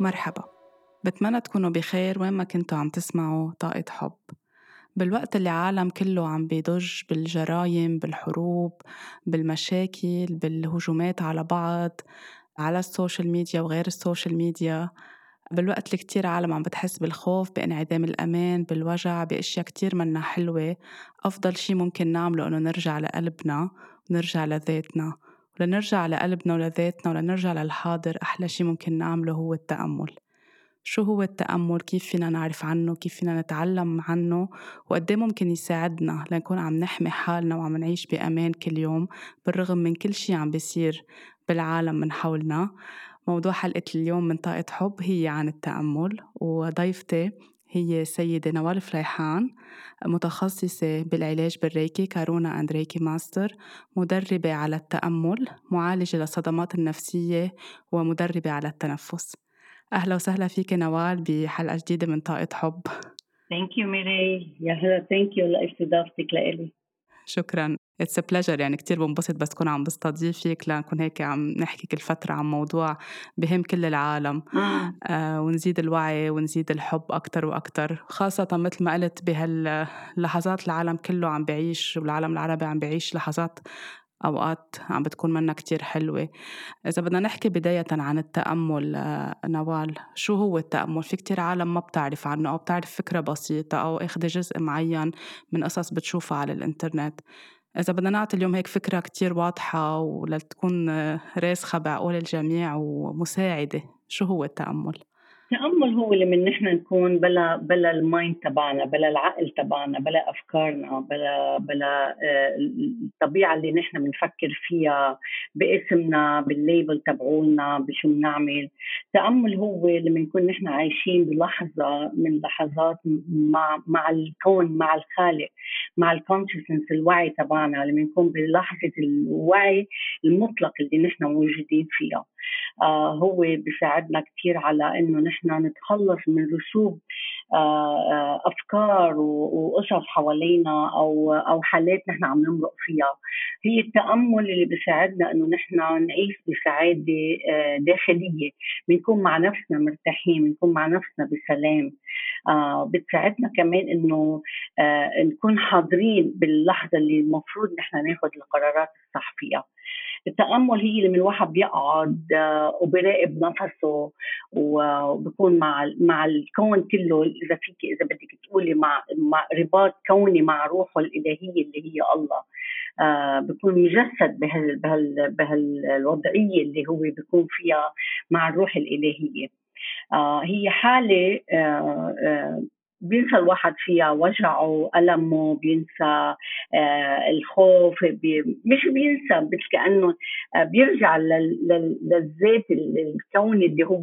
مرحبا. بتمنى تكونوا بخير وين ما كنتوا عم تسمعوا طاقة حب. بالوقت اللي عالم كله عم بيضج بالجرايم بالحروب بالمشاكل بالهجومات على بعض على السوشيال ميديا وغير السوشيال ميديا. بالوقت اللي كتير عالم عم بتحس بالخوف بانعدام الأمان بالوجع بأشياء كتير منا حلوة. أفضل شي ممكن نعمله إنه نرجع لقلبنا ونرجع لذاتنا. ولنرجع لقلبنا ولذاتنا ولنرجع للحاضر. أحلى شي ممكن نعمله هو التأمل. شو هو التأمل؟ كيف فينا نعرف عنه؟ كيف فينا نتعلم عنه؟ وقد إيه ممكن يساعدنا لنكون عم نحمي حالنا وعم نعيش بأمان كل يوم بالرغم من كل شي عم بيصير بالعالم من حولنا؟ موضوع حلقة اليوم من طاقة حب هي عن التأمل. وضيفتي هي سيدة نوال فريحان متخصصة بالعلاج بالريكي كارونا أند ريكي ماستر مدربة على التأمل معالجة للصدمات النفسية ومدربة على التنفس. أهلا وسهلا فيك نوال بحلقة جديدة من طاقة حب. thank you ميري يا هلا thank you لاستضافتك لإلي. شكرا. it's pleasure يعني كتير بنبسط بس كون عم بستضيفك لنكون هيك عم نحكي كل فترة عن موضوع بهم كل العالم. آه. آه ونزيد الوعي ونزيد الحب أكتر وأكتر. خاصة مثل ما قلت بهاللحظات العالم كله عم بعيش والعالم العربي عم بعيش لحظات أوقات عم بتكون منا كتير حلوة. إذا بدنا نحكي بداية عن التأمل آه، نوال شو هو التأمل؟ في كتير عالم ما بتعرف عنه أو بتعرف فكرة بسيطة أو أخذ جزء معين من قصص بتشوفها على الإنترنت. إذا بدنا نعطي اليوم هيك فكرة كتير واضحة ولتكون راسخة بعقول الجميع ومساعدة شو هو التأمل؟ التامل هو اللي من نحن نكون بلا بلا المايند تبعنا بلا العقل تبعنا بلا أفكارنا بلا بلا آه، الطبيعة اللي نحن بنفكر فيها باسمنا بال label تبعولنا بشو بنعمل. التامل هو اللي بنكون نحن عايشين بلحظة من لحظات مع مع الكون مع الخالق مع ال consciousness الوعي تبعنا اللي بنكون بلحظة الوعي المطلق اللي نحن موجودين فيها. هو بيساعدنا كثير على إنه نحن نتخلص من رسوب آه، آه، أفكار وقصص حوالينا أو أو حالات نحن عم نمرق فيها. هي التأمل اللي بيساعدنا إنه نحن نعيش بسعادة آه، داخلية بنكون مع نفسنا مرتاحين بنكون مع نفسنا بسلام. بتساعدنا كمان إنه نكون حاضرين باللحظة اللي المفروض نحن ناخذ القرارات الصح فيها. التأمل هي لما الواحد بيقعد آه، وبراقب نفسه وبكون مع مع الكون كله إذا فيك إذا بدك تقولي مع مع رباط كوني مع روحه الإلهية اللي هي الله. آه بكون مجسد بهال بهال بهالوضعية اللي هو بيكون فيها مع الروح الإلهية. آه هي آه بينسى الواحد فيها وجعه ألمه بينسى آه الخوف بي مش بينسى مثل كأنه آه بيرجع للذات الكوني اللي هو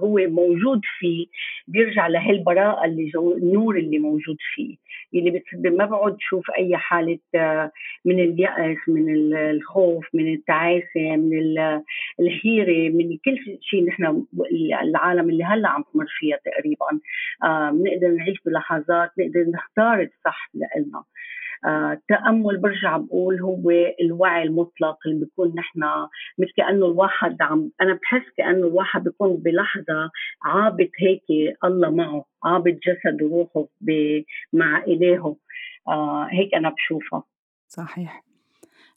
هو موجود فيه بيرجع لهالبراءة اللي جو النور اللي موجود فيه. اللي ما بعد شوف أي حالة آه من اليأس من الخوف من التعاسة من الحيرة من كل شيء نحن العالم اللي هلأ عم تمر فيها تقريبا. آه بنقدر نعيش بلحظات نقدر نختار الصح لنا آه التأمل برجع بقول هو الوعي المطلق اللي بيكون نحن مثل كأنه الواحد عم أنا بحس كأنه الواحد بيكون بلحظة عابط هيك الله معه عابط جسد وروحه مع إلهه. آه هيك أنا بشوفها. صحيح.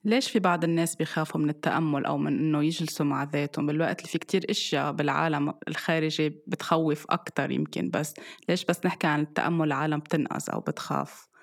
ليش في بعض الناس بيخافوا من التأمل أو من إنه يجلسوا مع ذاتهم؟ بالوقت اللي في كتير أشياء بالعالم الخارجي بتخوف أكتر يمكن بس. ليش بس نحكي عن التأمل؟ العالم بتنقص أو بتخاف.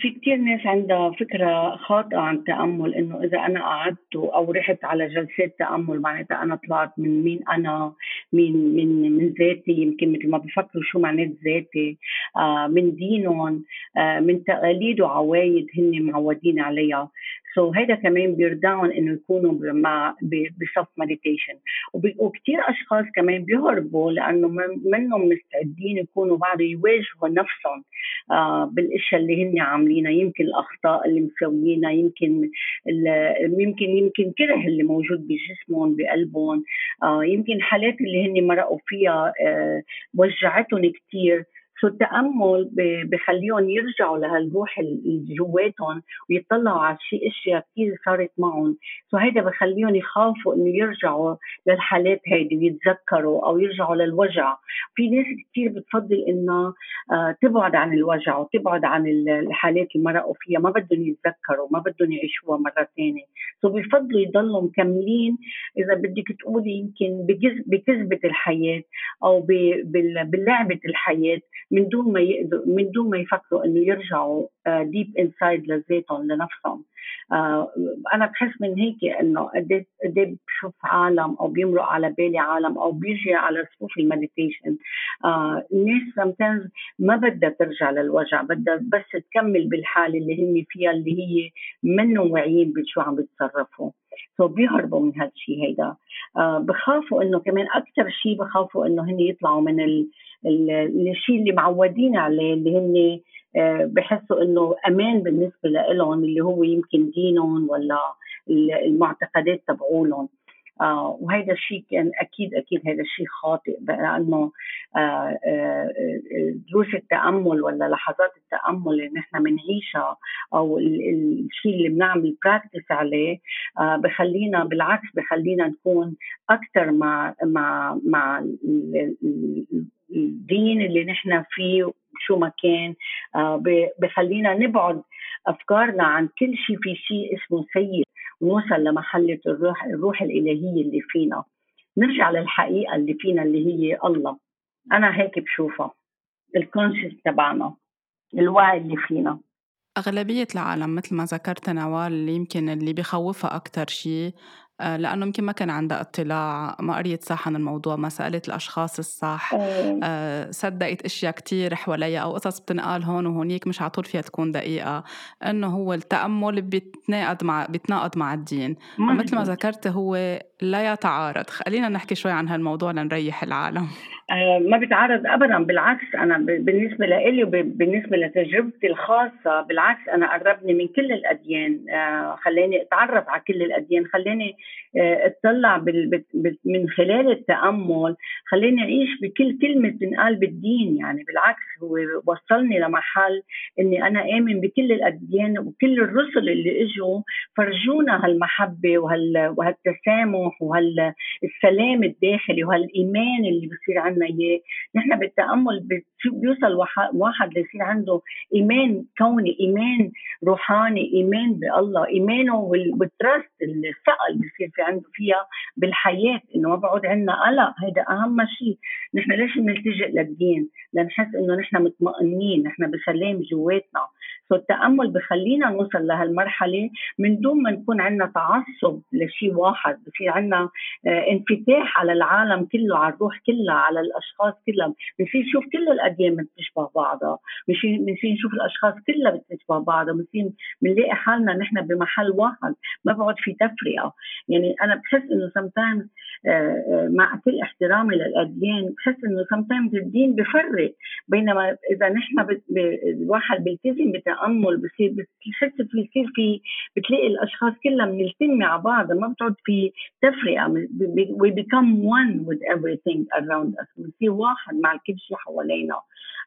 في كثير ناس عندها فكرة خاطئة عن التأمل إنه إذا أنا قعدت أو رحت على جلسات تأمل معناتها أنا طلعت من مين أنا؟ مين من من ذاتي؟ يمكن مثل ما بفكروا شو معنات ذاتي؟ آه من دينهم آه من تقاليد وعوايد هن معودين عليها. so so هيدا كمان بيردعهم إنه يكونوا مع بصف meditation وكثير أشخاص كمان بيهربوا لأنه منهم مستعدين يكونوا بعد يواجهوا نفسهم آه بالأشياء اللي هن عاملينها. يمكن الأخطاء اللي مسوينها يمكن يمكن يمكن كره اللي موجود بجسمهم بقلبهم. آه يمكن حالات اللي هن مرقوا فيها آه وجعتهم كثير so التأمل بخليهم يرجعوا لهالروح اللي جواتهم ويطلعوا على شيء أشياء كثير صارت معهم. so هيدا بخليهم يخافوا إنه يرجعوا للحالات هيدي ويتذكروا أو يرجعوا للوجع. في ناس كثير بتفضل إنه آه تبعد عن الوجع وتبعد عن الحالات اللي مرقوا فيها. ما بدهم يتذكروا ما بدهم يعيشوها مرة ثانية so بفضلوا يضلوا مكملين إذا بدك تقولي يمكن بكذبة الحياة أو بلعبه الحياة من دون ما يقدروا من دون ما يفكروا إنه يرجعوا deep uh, inside لذاتهم لنفسهم. uh, أنا بحس من هيك إنه قد إيه, إيه بشوف عالم أو بيمرق على بالي عالم أو بيجي على صفوف ال meditation. uh, الناس ما بدها ترجع للوجع بدها بس تكمل بالحالة اللي هن فيها اللي هي منهم واعيين بشو عم بيتصرفوا سو بيهربوا من هالشيء هيدا. uh, بخافوا إنه كمان أكثر شيء بخافوا إنه هن يطلعوا من ال الشيء اللي معودين عليه اللي هن آه، بحسوا إنه أمان بالنسبة لهم اللي هو يمكن دينهم ولا المعتقدات تبعولهم. آه وهذا الشيء كان أكيد أكيد هذا الشيء خاطئ لأنه آه آه دروس التأمل ولا لحظات التأمل اللي نحن بنعيشها أو الشيء اللي بنعمل براكتس عليه بخلينا بالعكس بخلينا نكون أكثر مع مع مع الدين اللي نحن فيه شو ما كان بخلينا نبعد أفكارنا عن كل شيء في شيء اسمه سيء. ونوصل لمحله الروح الروح الإلهية اللي فينا. نرجع للحقيقة اللي فينا اللي هي الله. أنا هيك بشوفها الكونشس تبعنا الوعي اللي فينا. أغلبية العالم مثل ما ذكرت نوال يمكن اللي بخوفها أكتر شيء لأنه يمكن ما كان عندها اطلاع ما قريت صح عن الموضوع ما سألت الأشخاص الصح. أه صدقت أشياء كتير حواليها أو قصص بتنقال هون وهونيك مش عطول فيها تكون دقيقة. إنه هو التأمل بيتناقض مع بيتناقض مع الدين. ومثل ما ذكرت هو لا يتعارض. خلينا نحكي شوي عن هالموضوع لنريح العالم. آه، ما بيتعارض ابدا. بالعكس أنا بالنسبة لي وبالنسبه لتجربتي الخاصة بالعكس أنا قربني من كل الأديان. آه، خلاني أتعرف على كل الأديان. خلاني آه، اطلع من خلال التأمل. خلاني أعيش بكل كلمة بتنقال بالدين يعني بالعكس هو وصلني لمحل إني أنا آمن بكل الأديان وكل الرسل اللي إجوا فرجونا هالمحبة وهالتسامح وهالسلام الداخلي وهالإيمان اللي بصير عندنا إياه. نحن بالتأمل بيوصل واحد ليصير عنده إيمان كوني إيمان روحاني إيمان بالله إيمانه وال trust الثقه اللي بصير في عنده فيها بالحياة إنه ما بعود عندنا قلق هذا أهم شيء نحن ليش بنلتجئ للدين؟ لنحس إنه نحن مطمئنين نحن بسلام جواتنا. so التامل بخلينا نوصل لهالمرحلة من دون ما نكون عندنا تعصب لشيء واحد بصير عندنا آه، انفتاح على العالم كله على الروح كلها على الأشخاص كلها. بنصير نشوف كل الأديان بتشبه بعضها. بنصير نشوف الأشخاص كلها بتشبه بعضها. بنصير بنلاقي حالنا نحن بمحل واحد ما بعد في تفرقة. يعني أنا بحس إنه سمتايمز مع كل احترامي للأديان بحس إنه سمتايمز الدين بفرق. بينما إذا نحن الواحد بيلتزم بتأمل بصير بتحس بيصير في بتلاقي الأشخاص كلها ملتمه على بعض ما بتعود في تفرقة we become one with everything around us بنصير واحد مع كل شيء حوالينا.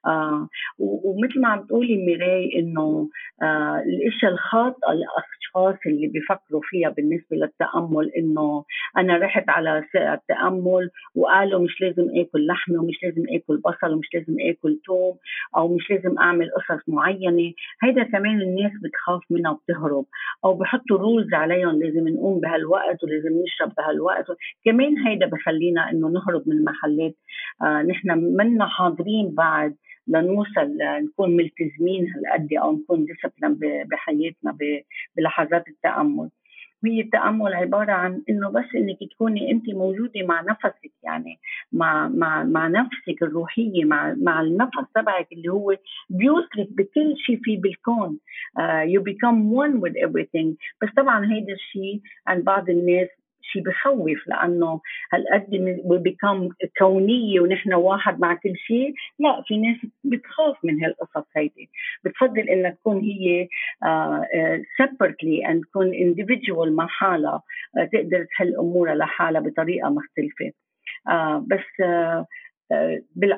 آه ومثل ما عم تقولي ميراي إنه آه الاشياء الخاطئه الاشخاص اللي بيفكروا فيها بالنسبة للتأمل إنه أنا رحت على التامل وقالوا مش لازم آكل لحمة ومش لازم آكل بصل ومش لازم آكل ثوم أو مش لازم أعمل قصص معينة. هيدا كمان الناس بتخاف منها وبتهرب أو بحطوا rules عليهم لازم نقوم بهالوقت ولازم نشرب بهالوقت. كمان هيدا بخلينا إنه نهرب من محلات آه نحن منا حاضرين بعد لنوصل نكون ملتزمين هالقد أو نكون disciplined بحياتنا بلحظات التأمل. هي التأمل عبارة عن إنه بس إنك تكوني أنت موجودة مع نفسك يعني مع مع مع نفسك الروحية مع مع النفس تبعك اللي هو بيوصلك بكل شيء في بالكون. you become one with everything. بس طبعا هيدا الشيء عند بعض الناس شيء بخوف لأنه هالقد become كونية ونحن واحد مع كل شيء لا في ناس بتخاف من هالقصص هيدي. بتفضل إنها تكون هي separately آه، ان تكون individual مع حالها. آه، تقدر تحل أمورها لحالها بطريقة مختلفة. آه، بس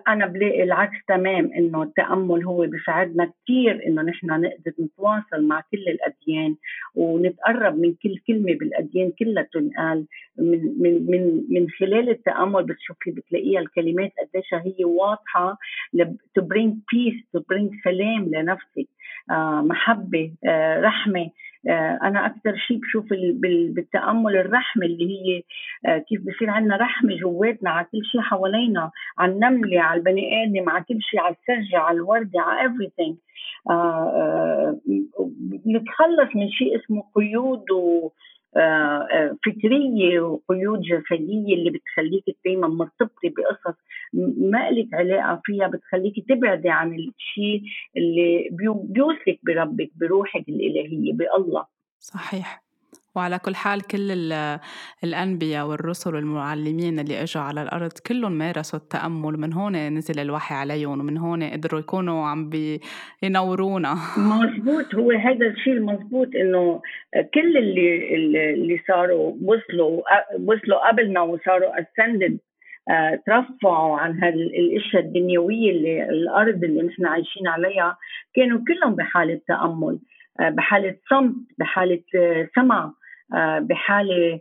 أنا بلاقي العكس تمام إنه التأمل هو بيساعدنا كثير إنه نحن نقدر نتواصل مع كل الأديان ونتقرب من كل كلمة بالأديان كلها تنقال من من من من خلال التأمل بتشوفي بتلاقيها الكلمات قديش هي واضحة to bring peace سلام لنفسك. آه محبة آه رحمة. أنا أكثر شيء بشوف بالتأمل الرحمة اللي هي آه، كيف بصير عندنا رحمة جواتنا على كل شيء حوالينا على النملة على البني آدم على كل شيء على السجة على الوردة على everything. آه، نتخلص من شيء اسمه قيود و فكرية وقيود جسدية اللي بتخليك دائما مرتبطة بقصص ما لك علاقة فيها بتخليك تبعدي عن الشيء اللي بيوثق بربك بروحك الإلهية بألله. صحيح. وعلى كل حال كل الأنبياء والرسل والمعلمين اللي إجوا على الأرض كلهم مارسوا التأمل من هون نزل الوحي عليهم ومن هون قدروا يكونوا عم بينورونا مزبوط هو هذا الشيء المزبوط إنه كل اللي اللي صاروا وصلوا وصلوا قبلنا وصاروا ascended آه، ترفعوا عن هالأشياء الدنيوية اللي الأرض اللي نحن عايشين عليها كانوا كلهم بحالة تأمل آه، بحالة صمت بحالة آه، سمع. بحالة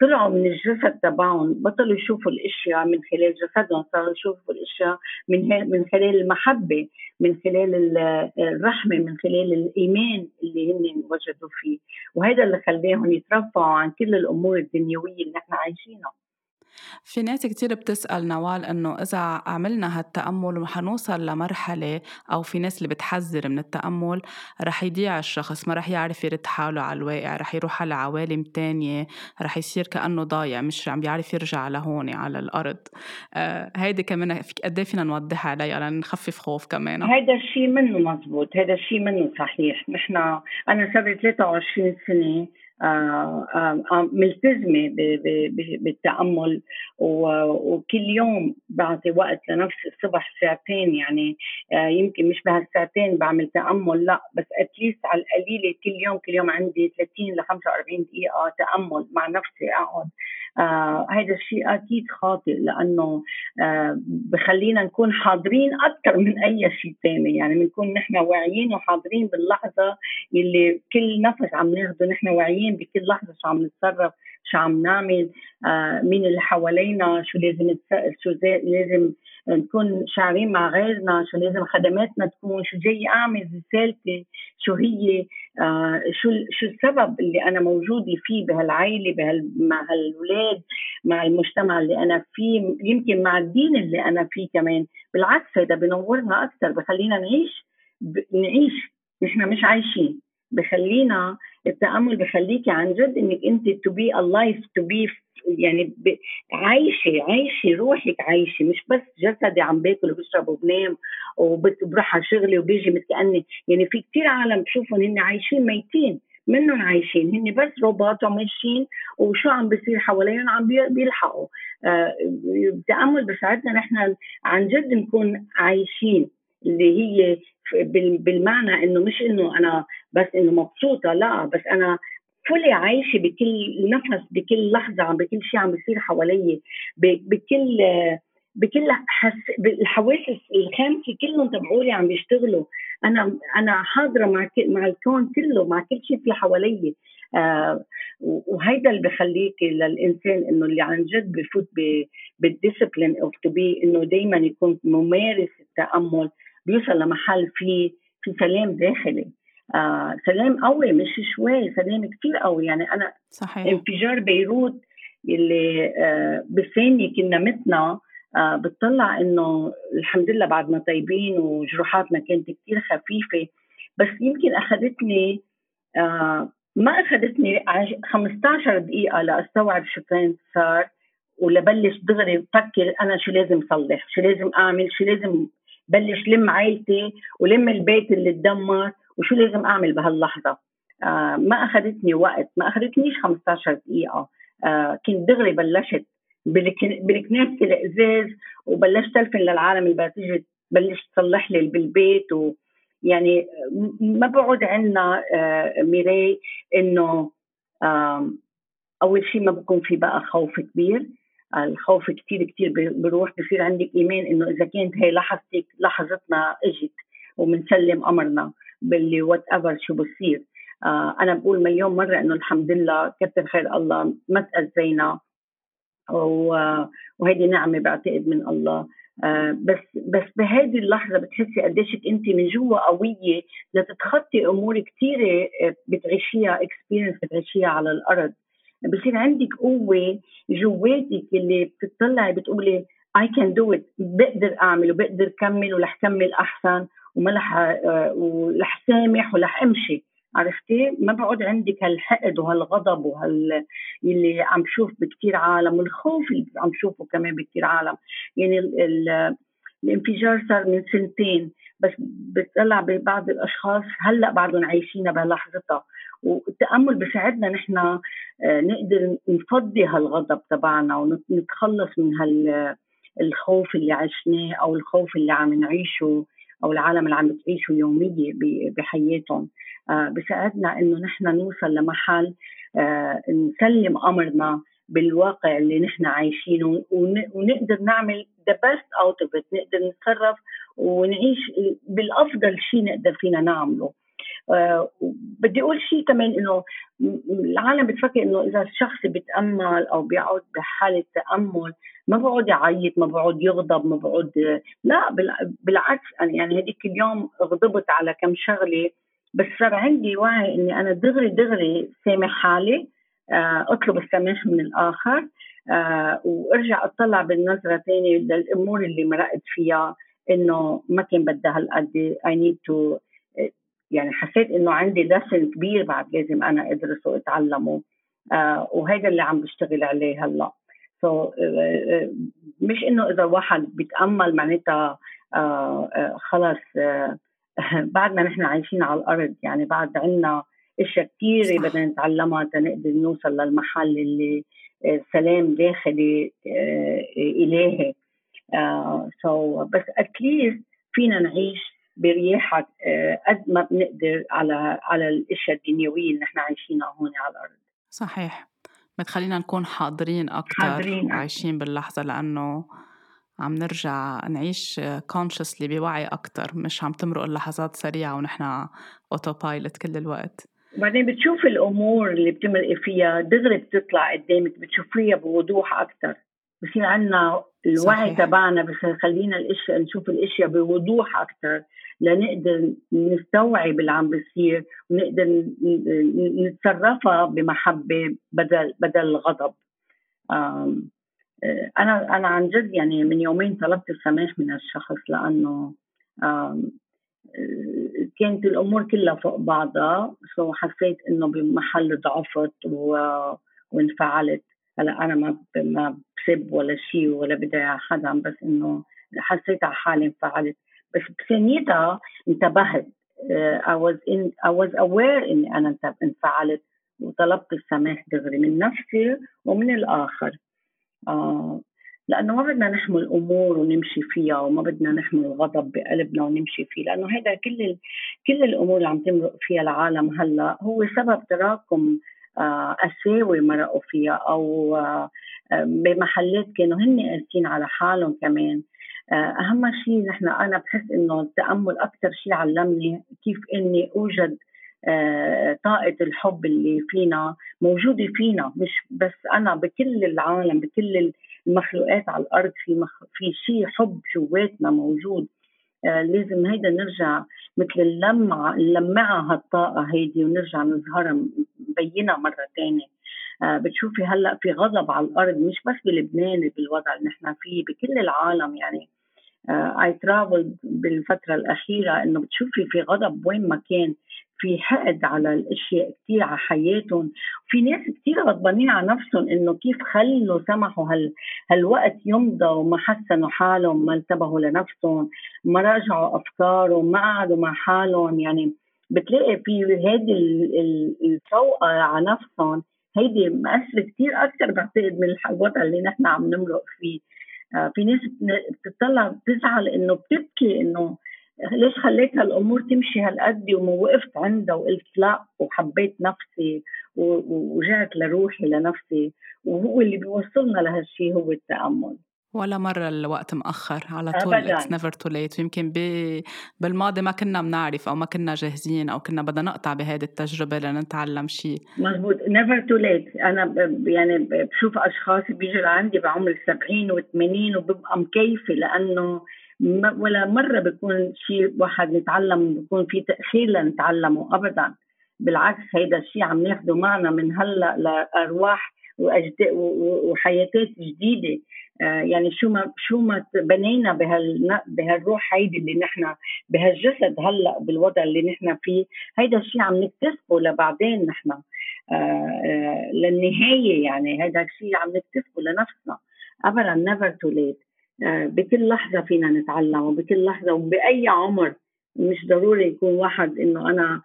طلعوا من الجسد تبعهم بطلوا يشوفوا الأشياء من خلال جسدهم صاروا يشوفوا الأشياء من من خلال المحبة من خلال الرحمة من خلال الإيمان اللي هن وجدوا فيه. وهذا اللي خلاهم يترفعوا عن كل الأمور الدنيوية اللي نحن عايشينها. في ناس كتير بتسأل نوال إنه إذا عملنا هالتأمل وحنوصل لمرحلة أو في ناس اللي بتحذر من التأمل رح يضيع الشخص ما رح يعرف يرد حاله على الواقع رح يروح على عوالم تانية رح يصير كأنه ضايع مش عم بيعرف يرجع لهون على الأرض. آه هيدي كمان قد إيه فينا نوضحها عليها لنخفف خوف كمان؟ هيدا الشيء منه مزبوط هذا الشيء منه صحيح. نحن أنا صار 23 سنة ملتزمة بالتأمل وكل يوم بعطي وقت لنفسي الصبح ساعتين يعني يمكن مش بهالساعتين بعمل تأمل لا بس اتليست على القليلة كل يوم كل يوم عندي 30 ل 45 دقيقة تأمل مع نفسي أقعد آه هذا الشيء أكيد خاطئ لأنه آه بخلينا نكون حاضرين أكثر من أي شيء ثاني يعني بنكون نحن واعيين وحاضرين باللحظة اللي كل نفس عم ناخده. نحن واعيين بكل لحظة شو عم نتصرف شو عم نعمل آه مين اللي حوالينا شو لازم شو لازم نكون شاعرين مع غيرنا شو لازم خدماتنا تكون شو جاي أعمل رسالتي شو هي آه شو شو السبب اللي أنا موجودة فيه بهالعائلة بهال مع هالولاد مع المجتمع اللي أنا فيه يمكن مع الدين اللي أنا فيه كمان. بالعكس هذا بنورنا أكثر بخلينا نعيش نعيش نحن مش عايشين. بخلينا التأمل بخليكي عن جد إنك أنت to be alive to be يعني عايشة عايشة روحك عايشة مش بس جسدي عم باكل وبشرب وبنام وبروح على شغلي وبيجي متكأني يعني في كثير عالم بشوفهم هن عايشين ميتين منهم عايشين هن بس روبوت وماشيين وشو عم بيصير حواليهم عم بيلحقوا. آه التامل بيساعدنا نحن عن جد نكون عايشين. اللي هي بالمعنى إنه مش إنه أنا بس إنه مبسوطة لا بس أنا fully عايشة بكل نفس بكل لحظة عم بكل شيء عم بيصير حوالي بكل بكل حس الحواس الخامسة كلهم تبعولي عم بيشتغلوا أنا أنا حاضرة مع مع الكون كله مع كل شيء في حوالي وهيدا اللي بخليك للإنسان إنه اللي عن جد بفوت بال discipline of to be إنه دائما يكون ممارس التأمل بيوصل لمحل في في سلام داخلي. آه سلام قوي مش شوي سلام كثير قوي. يعني أنا صحيح. انفجار بيروت اللي آه بثانيه كنا متنا آه بتطلع إنه الحمد لله بعدنا طيبين وجروحاتنا كانت كثير خفيفة. بس يمكن أخذتني آه ما أخذتني 15 دقيقة لأستوعب شو كان صار ولبلش دغري بفكر أنا شو لازم صلح شو لازم أعمل شو لازم بلش لم عائلتي ولم البيت اللي تدمر وشو لازم أعمل بهاللحظة. آه ما أخذتني وقت ما أخذتنيش 15 دقيقة. آه كنت دغري بلشت بالكناسه الأزاز وبلشت تلفن للعالم اللي تبلش تصلح لي بالبيت و يعني ما بعد عندنا آه ميراي إنه أول شيء ما بكون في بقى خوف كبير. الخوف كثير كثير بيروح بصير عندك إيمان إنه إذا كانت هي لحظتك لحظتنا إجت وبنسلم أمرنا باللي whatever شو بصير. آه أنا بقول مليون مرة إنه الحمد لله كثر خير الله ما تأذينا. وهيدي نعمة بعتقد من الله. آه بس بس بهذه اللحظة بتحسي قديش انت من جوا قوية لتتخطي أمور كثيره آه، بتعيشيها experience بتعيشيها على الأرض. بصير عندك قوة جواتك اللي بتطلعي بتقولي I can do it بقدر أعمل وبقدر كمل ورح كمل أحسن وما رح آه، ورح سامح ورح أمشي. عرفتي؟ ما بقعد عندك هالحقد وهالغضب وهال اللي عم شوف بكثير عالم والخوف اللي عم شوفه كمان بكثير عالم. يعني ال ال الانفجار صار من سنتين بس بتطلع ببعض الأشخاص هلأ بعدهم عايشين بلحظتها والتأمل بيساعدنا نحن آه، نقدر نفضي هالغضب تبعنا ونتخلص من هال الخوف اللي عشناه أو الخوف اللي عم نعيشه. أو العالم اللي عم بتعيشه يوميا بحياتهم. آه، بيساعدنا إنه نحن نوصل لمحل آه، نسلم أمرنا بالواقع اللي نحن عايشينه ونقدر نعمل the best out of نقدر نتصرف ونعيش بالأفضل شيء نقدر فينا نعمله. بدي أقول شيء كمان إنه العالم بتفكر إنه إذا الشخص بيتأمل أو بيقعد بحالة تأمل ما بقعد يعيط ما بقعد يغضب ما بقعد لا بالعكس يعني هذيك اليوم غضبت على كم شغلة بس صار عندي وعي إني أنا دغري دغري سامح حالي آه أطلب السماح من الآخر آه وأرجع أطلع بالنظرة ثاني للأمور اللي مرقت فيها إنه ما كان بدها هالقد I need to يعني حسيت إنه عندي دسم كبير بعد لازم أنا أدرسه وأتعلمه. آه وهذا اللي عم بشتغل عليه هلأ. so, so, uh, مش إنه إذا واحد بيتأمل معناتها uh, uh, خلص بعد ما نحن عايشين على الأرض يعني بعد عنا إشياء كثيره بدنا نتعلمها تنقدر نوصل للمحل اللي سلام داخلي إلهي. so, so, بس at least فينا نعيش برياحة قد ما بنقدر على على الأشياء الدنيوية اللي نحن عايشينها هون على الأرض. صحيح. بتخلينا نكون حاضرين أكتر حاضرين وعايشين باللحظة لأنه عم نرجع نعيش consciously بوعي أكتر مش عم تمرق اللحظات سريعة ونحن autopilot كل الوقت. بعدين بتشوف الأمور اللي بتمرقي فيها دغري بتطلع قدامك بتشوفيها بوضوح أكتر. بصير عندنا الوعي تبعنا بس خلينا الأشياء نشوف الأشياء بوضوح أكثر لنقدر نستوعب اللي عم بيصير ونقدر نتصرفها بمحبة بدل بدل الغضب آه، أنا أنا عن جد يعني من يومين طلبت السماح من الشخص لأنه آه، كانت الأمور كلها فوق بعضها سو حسيت إنه بمحل ضعفت وانفعلت. هلأ أنا ما ما بسب ولا شيء ولا بدي حدا بس إنه حسيت على حالي انفعلت. بس بثانيتها انتبهت. uh, I was in I was aware إني أنا انفعلت وطلبت السماح دغري من نفسي ومن الآخر. uh, لأنه ما بدنا نحمل امور ونمشي فيها وما بدنا نحمل الغضب بقلبنا ونمشي فيه لأنه هذا كل كل الأمور اللي عم تمرق فيها العالم هلأ هو سبب تراكم قساوه مرقوا فيها أو آه، بمحلات كانوا هن قاسيين على حالهم كمان. آه، أهم شيء نحن أنا بحس إنه التأمل أكثر شيء علمني كيف إني أوجد آه، طاقة الحب اللي فينا موجودة فينا مش بس أنا بكل العالم بكل المخلوقات على الأرض في مخ... في شيء حب جواتنا موجود. آه لازم هيدا نرجع مثل اللمعة نلمعها هالطاقة هيدي ونرجع نظهرها مبينة مرة تانية. آه بتشوفي هلأ في غضب على الأرض مش بس بلبنان بالوضع اللي نحن فيه بكل العالم يعني. اي uh, ترافل بالفترة الأخيرة إنه بتشوفي في غضب وين ما كان في حقد على الأشياء كثير على حياتهم في ناس كثير غضبانين على نفسهم إنه كيف خلوا سمحوا هال هالوقت يمضى وما حسنوا حالهم ما انتبهوا لنفسهم ما راجعوا أفكارهم ما قعدوا مع حالهم. يعني بتلاقي في هيدي الفوقة على نفسهم هيدي مأثرة كثير أكثر بعتقد من الوضع اللي نحن عم نمرق فيه. آه في ناس بتطلع بتزعل إنه بتبكي إنه ليش خليت هالأمور تمشي هالقد ووقفت عندها وقلت لا وحبيت نفسي ورجعت لروحي لنفسي. وهو اللي بيوصلنا لهالشيء هو التأمل. ولا مرة الوقت مأخر على طول it's never too late ويمكن بالماضي ما كنا بنعرف أو ما كنا جاهزين أو كنا بدنا نقطع بهذه التجربة لنتعلم شيء مزبوط. نيفر تو ليت أنا يعني بشوف أشخاص بيجوا لعندي بعمر 70 و80 وببقى مكيفة لأنه ولا مرة بيكون شيء واحد نتعلم بيكون في تأخير لنتعلمه أبدا. بالعكس هيدا الشيء عم ناخده معنا من هلأ لأرواح وحياتات جديدة. آه، يعني شو ما شو ما بنينا بهال بهالروح هيدي اللي نحن بهالجسد هلأ بالوضع اللي نحن فيه هيدا الشيء عم نكتسبه لبعدين نحن. آه، آه، للنهاية يعني هيدا الشيء عم نكتسبه لنفسنا. ابدا never too late بكل لحظة فينا نتعلم وبكل لحظة وبأي عمر مش ضروري يكون واحد إنه أنا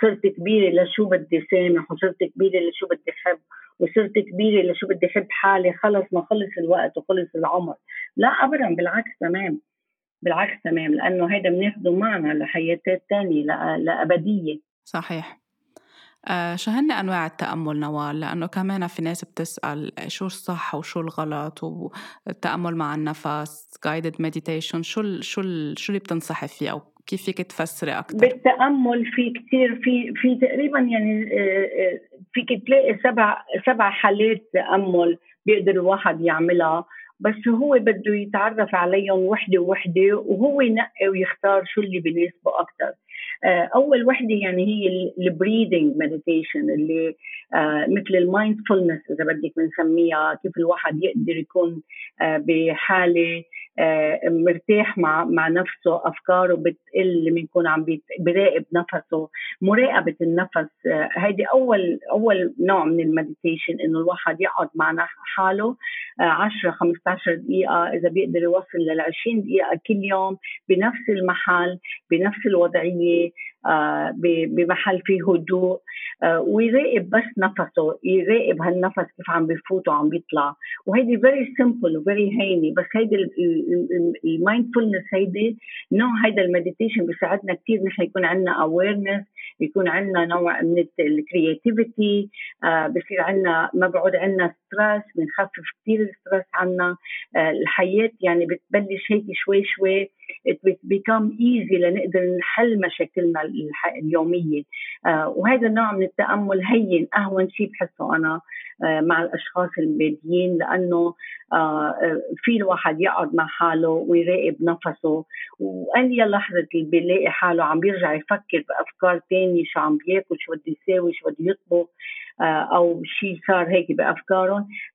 صرت كبيرة لشو بدي سامح وصرت كبيرة لشو بدي حب. وصرت كبيرة لشو بدي احب حالي خلص ما خلص الوقت وخلص العمر. لا ابدا بالعكس تمام. بالعكس تمام لأنه هيدا بناخده معنا لحياتات تانية لأبدية. صحيح. آه شو هن أنواع التأمل نوال؟ لأنه كمان في ناس بتسأل شو الصح وشو الغلط والتامل مع النفس guided meditation شو ال شو ال شو اللي بتنصحي فيه أو كيف فيك تفسري أكثر بالتأمل في كثير في في تقريبا يعني آه، آه، فيك تلاقي سبع سبع حالات تأمل بيقدر الواحد يعملها بس هو بده يتعرف عليهم وحدة وحده وهو ينقي ويختار شو اللي بيناسبه أكثر آه، أول وحدة يعني هي ال breathing meditation اللي مثل ال mindfulness إذا بدك بنسميها كيف الواحد يقدر يكون بحالة مرتاح مع مع نفسه أفكاره بتقل يكون عم بيراقب نفسه مراقبة النفس. آه، هيدي اول أول نوع من ال meditation إنه الواحد يقعد مع حاله 10 آه، 15 دقيقة. إذا بيقدر يوصل لل 20 دقيقة كل يوم بنفس المحل بنفس الوضعية بمحل فيه هدوء. ويراقب بس نفسه يراقب هالنفس كيف عم بفوت وعم بيطلع. وهيدي very simple و very هيني بس هيدي ال mindfulness هيدي نوع هيدا ال meditation بيساعدنا كثير نحن يكون عندنا awareness يكون عندنا نوع من ال creativity آه بصير عندنا ما عندنا stress بنخفف كثير ال stress عنا. آه الحياة يعني بتبلش هيك شوي شوي. Become easy لنقدر نحل مشاكلنا اليومية. آه وهذا النوع من التأمل هين أهون شيء بحسه أنا آه مع الأشخاص الباديين لأنه في الواحد يقعد مع حاله ويراقب نفسه. واي لحظة اللي بيلاقي حاله عم بيرجع يفكر بأفكار ثانية شو عم بياكل شو بده يساوي شو بده يطبخ أو شيء صار هيك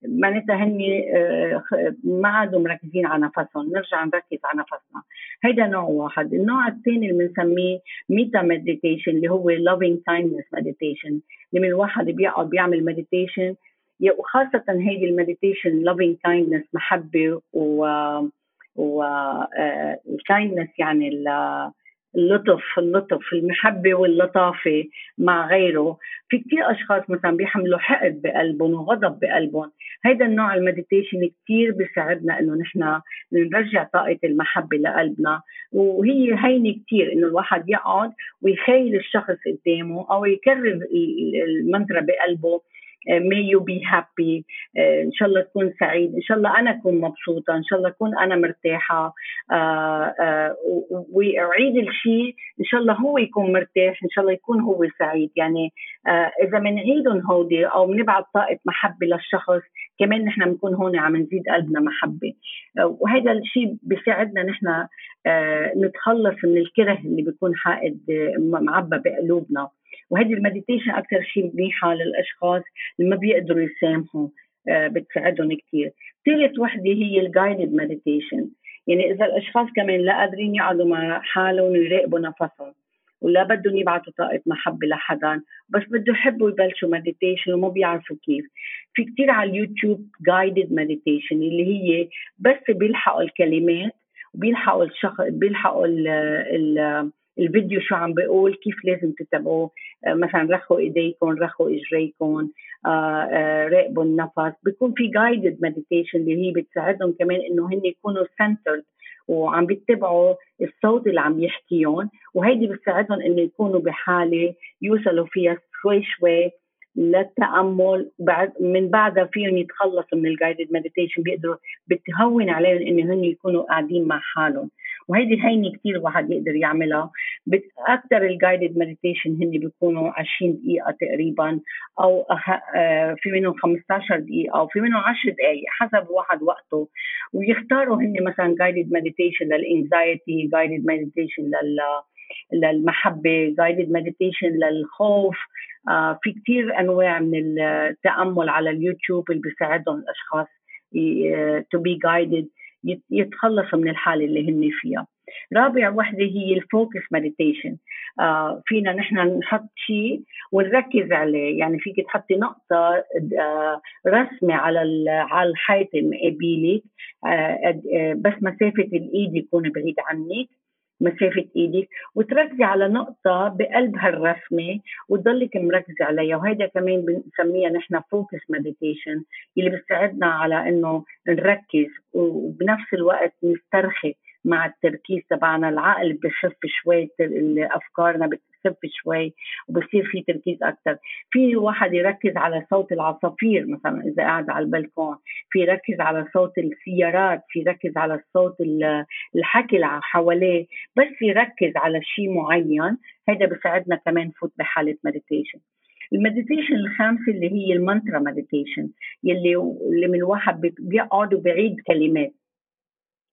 معناتها هن آه، ما عادوا مركزين على نفسهم نرجع نركز على نفسنا. هيدا نوع واحد. النوع الثاني اللي بنسميه metta meditation اللي هو loving kindness meditation لما الواحد بيقعد بيعمل meditation وخاصة هيدي ال meditation loving kindness محبة و و ال kindness آه، يعني اللطف اللطف المحبة واللطافة مع غيره. في كتير أشخاص مثلا بيحملوا حقد بقلبهم وغضب بقلبهم. هيدا النوع ال meditation كتير بيساعدنا إنه نحن نرجع طاقة المحبة لقلبنا. وهي هينة كتير إنه الواحد يقعد ويخيل الشخص قدامه أو يكرر المنترة بقلبه. May you be happy. ان شاء الله تكون سعيد ان شاء الله أنا اكون مبسوطه ان شاء الله اكون أنا مرتاحه واعيد الشيء ان شاء الله هو يكون مرتاح ان شاء الله يكون هو سعيد يعني اذا بنعيدهم هودي أو بنبعث طاقه محبة للشخص كمان نحن بنكون هون عم نزيد قلبنا محبة. وهذا الشيء بيساعدنا نحن نتخلص من الكره اللي بيكون حائد معبى بقلوبنا. وهذه ال meditation أكثر شيء منيحة للأشخاص اللي ما بيقدروا يسامحوا آه، بتساعدهم كثير ثالث وحدة هي ال guided meditation يعني إذا الأشخاص كمان لا قادرين يقعدوا مع حالهم ويراقبوا نفسهم ولا بدهم يبعثوا طاقة محبة لحدا بس بده يحبوا يبلشوا meditation وما بيعرفوا كيف. في كتير على اليوتيوب guided meditation اللي هي بس بيلحقوا الكلمات وبيلحقوا الشخص بيلحقوا ال ال الفيديو شو عم بيقول كيف لازم تتبعوه آه، مثلا رخوا إيديكم رخوا إجريكم آه، آه، راقبوا النفس. بيكون في guided meditation اللي هي بتساعدهم كمان إنه هن يكونوا centered وعم بيتبعوا الصوت اللي عم يحكيهم. وهيدي بتساعدهم إنه يكونوا بحالة يوصلوا فيها شوي شوي للتأمل. بعد من بعدها فيهم يتخلصوا من ال guided meditation بيقدروا بتهون عليهم إنه هن يكونوا قاعدين مع حالهم. وهيدي هيني كثير الواحد يقدر يعملها. أكثر ال guided meditation هن بيكونوا 20 دقيقة تقريبا أو آه، في منهم 15 دقيقة أو في منهم 10 دقائق حسب واحد وقته. ويختاروا هن مثلا guided meditation لل anxiety guided meditation لل للمحبة guided meditation للخوف. آه في كثير أنواع من التأمل على اليوتيوب اللي بيساعدهم الأشخاص to be guided. يتخلصوا من الحالة اللي هن فيها. رابع وحدة هي ال focus meditation آه فينا نحن نحط شيء ونركز عليه. يعني فيك تحطي نقطة آه رسمة على على الحيط المقابلك آه آه بس مسافة الإيد يكون بعيد عنك. مسافة إيدك وتركزي على نقطة بقلب هالرسمة وتضلك مركزة عليها. وهيدا كمان بنسميها نحن focus meditation اللي بتساعدنا على إنه نركز وبنفس الوقت نسترخي مع التركيز تبعنا العقل بخف شوي أفكارنا بتخف شوي وبصير في تركيز أكثر في واحد يركز على صوت العصافير مثلا إذا قاعد على البلكون في يركز على صوت السيارات في يركز على صوت الحكي اللي حواليه بس يركز على شيء معين هذا بيساعدنا كمان نفوت بحالة مديتيشن ال meditation الخامسة اللي هي ال mantra meditation يلي اللي من الواحد بيقعد وبيعيد كلمات.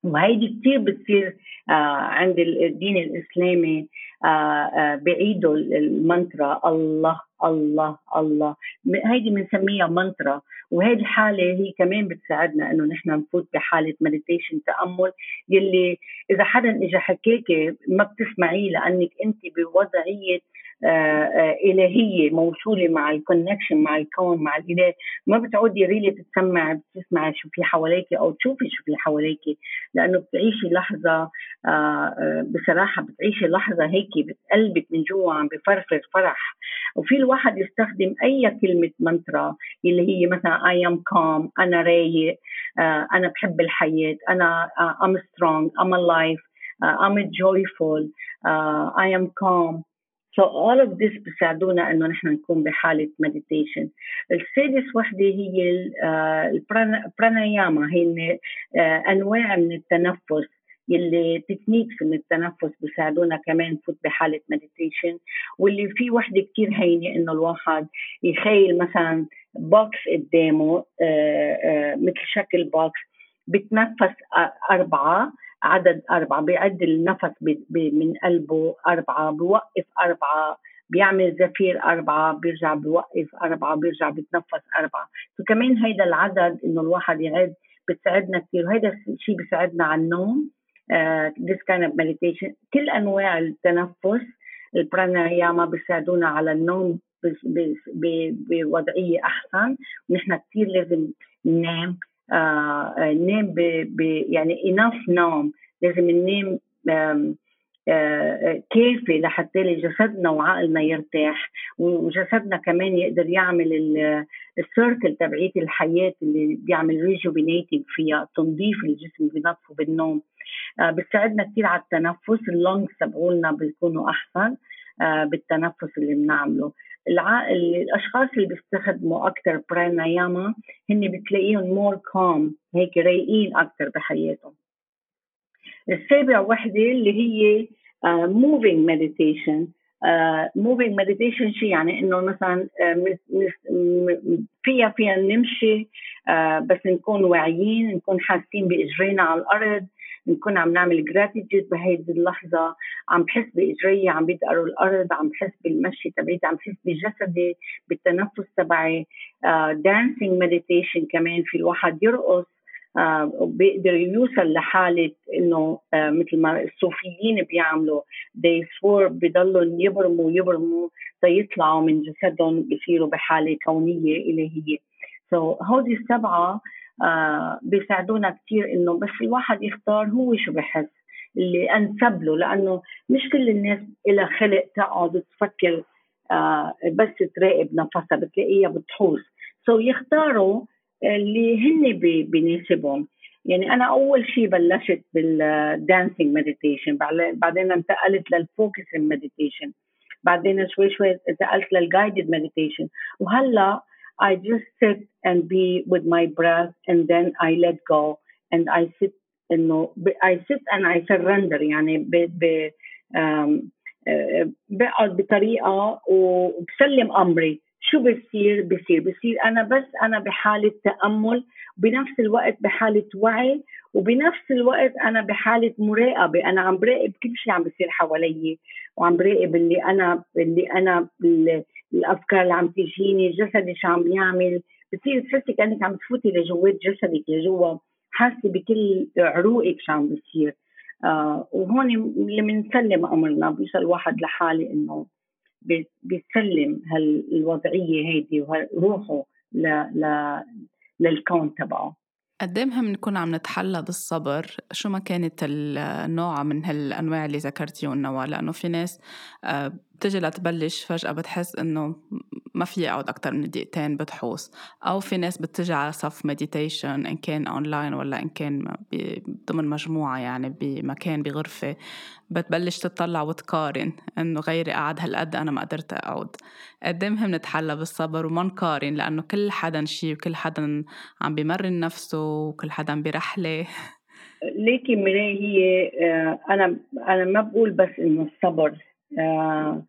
وهيدي كثير بتصير آه عند الدين الإسلامي آه آه بعيدوا المنترا الله الله الله. هيدي بنسميها منترا وهذه الحاله هي كمان بتساعدنا إنه نحن نفوت بحالة meditation تأمل. يلي إذا حدا اجى حكاكي ما بتسمعيه لأنك انت بوضعية إلهية موصولة مع ال connection مع الكون مع الإله. ما بتعودي really تتسمع بتسمعي شو في حواليك أو تشوفي شو في حواليك. لأنه بتعيشي لحظة آه، بصراحة بتعيشي لحظة هيك بتقلبك من جوا عم بفرفر فرح. وفي الواحد يستخدم أي كلمة منترا اللي هي مثلا I am calm أنا رايق أنا بحب الحياة أنا am strong am alive am joyful I am calm. So all of this بيساعدونا إنه نحن نكون بحالة meditation. السادس وحدة هي ال pranayama هي آه، أنواع من التنفس. يلي techniques من التنفس بيساعدونا كمان نفوت بحالة meditation واللي في وحدة كثير هينة إنه الواحد يخيل مثلا box قدامه آه، آه، مثل شكل box بتنفس أربعة. عدد أربعة بيعد النفس من قلبه أربعة بوقف أربعة بيعمل زفير أربعة بيرجع بوقف أربعة بيرجع بيتنفس أربعة. فكمان هيدا العدد إنه الواحد يعد بتساعدنا كثير وهيدا الشيء بيساعدنا على النوم uh, this kind of meditation. كل أنواع التنفس البراناياما بيساعدونا على النوم بوضعية أحسن. ونحن كثير لازم ننام ننام يعني enough نوم. لازم ننام آه كافي لحتى جسدنا وعقلنا يرتاح وجسدنا كمان يقدر يعمل ال circle تبعية الحياة اللي بيعمل rejuvenating فيها تنظيف الجسم بنظفه بالنوم. آه بتساعدنا كثير على التنفس ال lungs تبعولنا بيكونوا أحسن آه بالتنفس اللي بنعمله. الأشخاص اللي بيستخدموا أكثر pranayama هن بتلاقيهم more calm هيك رايقين أكثر بحياتهم. السابع وحدة اللي هي moving meditation moving meditation شيء يعني إنه مثلا uh, فيها فيها نمشي uh, بس نكون واعيين نكون حاسين بإجرينا على الأرض. نكون عم نعمل gratitude بهيدي اللحظة. عم بحس بإجري عم بيدقروا الأرض عم بحس بالمشي تبعيتي عم بحس بجسدي بالتنفس تبعي. dancing uh, meditation كمان في الواحد يرقص. uh, بيقدر يوصل لحالة إنه uh, مثل ما الصوفيين بيعملوا. they swore بضلوا يبرموا يبرموا تيطلعوا من جسدهم بصيروا بحالة كونية إلهية. So هودي السبعة. آه بيساعدونا كثير إنه بس الواحد يختار هو شو بحس اللي أنسب له لأنه مش كل الناس لها خلق تقعد تفكر آه بس تراقب نفسها بتلاقيها بتحوس. so so يختاروا اللي هن بيناسبهم. يعني أنا أول شيء بلشت بال dancing meditation بعدين انتقلت لل focusing meditation بعدين شوي شوي انتقلت لل guided meditation وهلأ I just sit and be with my breath and then I let go and I sit انه I sit and I surrender يعني ب ب بقعد بطريقة وبسلم أمري. شو بصير بصير بصير أنا بس أنا بحالة تأمل بنفس الوقت بحالة وعي وبنفس الوقت أنا بحالة مراقبة. أنا عم براقب كل شيء عم بيصير حوالي وعم براقب اللي أنا اللي أنا الأفكار اللي عم تجيني جسدي شو عم يعمل. بتصير تحسي كأنك عم تفوتي لجوات جسدك لجوا حاسة بكل عروقك شو عم بيصير آه وهون اللي بنسلم أمرنا بيوصل الواحد لحالة إنه بيسلم هالوضعية هيدي وروحه ل ل للكون تبعه. قد إيه مهم نكون عم نتحلى بالصبر؟ شو ما كانت النوع من هالأنواع اللي ذكرتيهم لأنه في ناس آه، بتجي لتبلش فجأة بتحس إنه ما في أقعد أكتر من دقيقتين بتحوص أو في ناس بتجي على صف meditation إن كان أونلاين ولا إن كان ضمن مجموعة يعني بمكان بغرفة. بتبلش تطلع وتقارن إنه غيري قعد هالقد أنا ما قدرت أقعد. قد إيه مهم نتحلى بالصبر وما نقارن؟ لأنه كل حدا شي وكل حدا عم بمرن نفسه وكل حدا برحلة. ليكي مراي هي آه، أنا أنا ما بقول بس إنه الصبر. آه،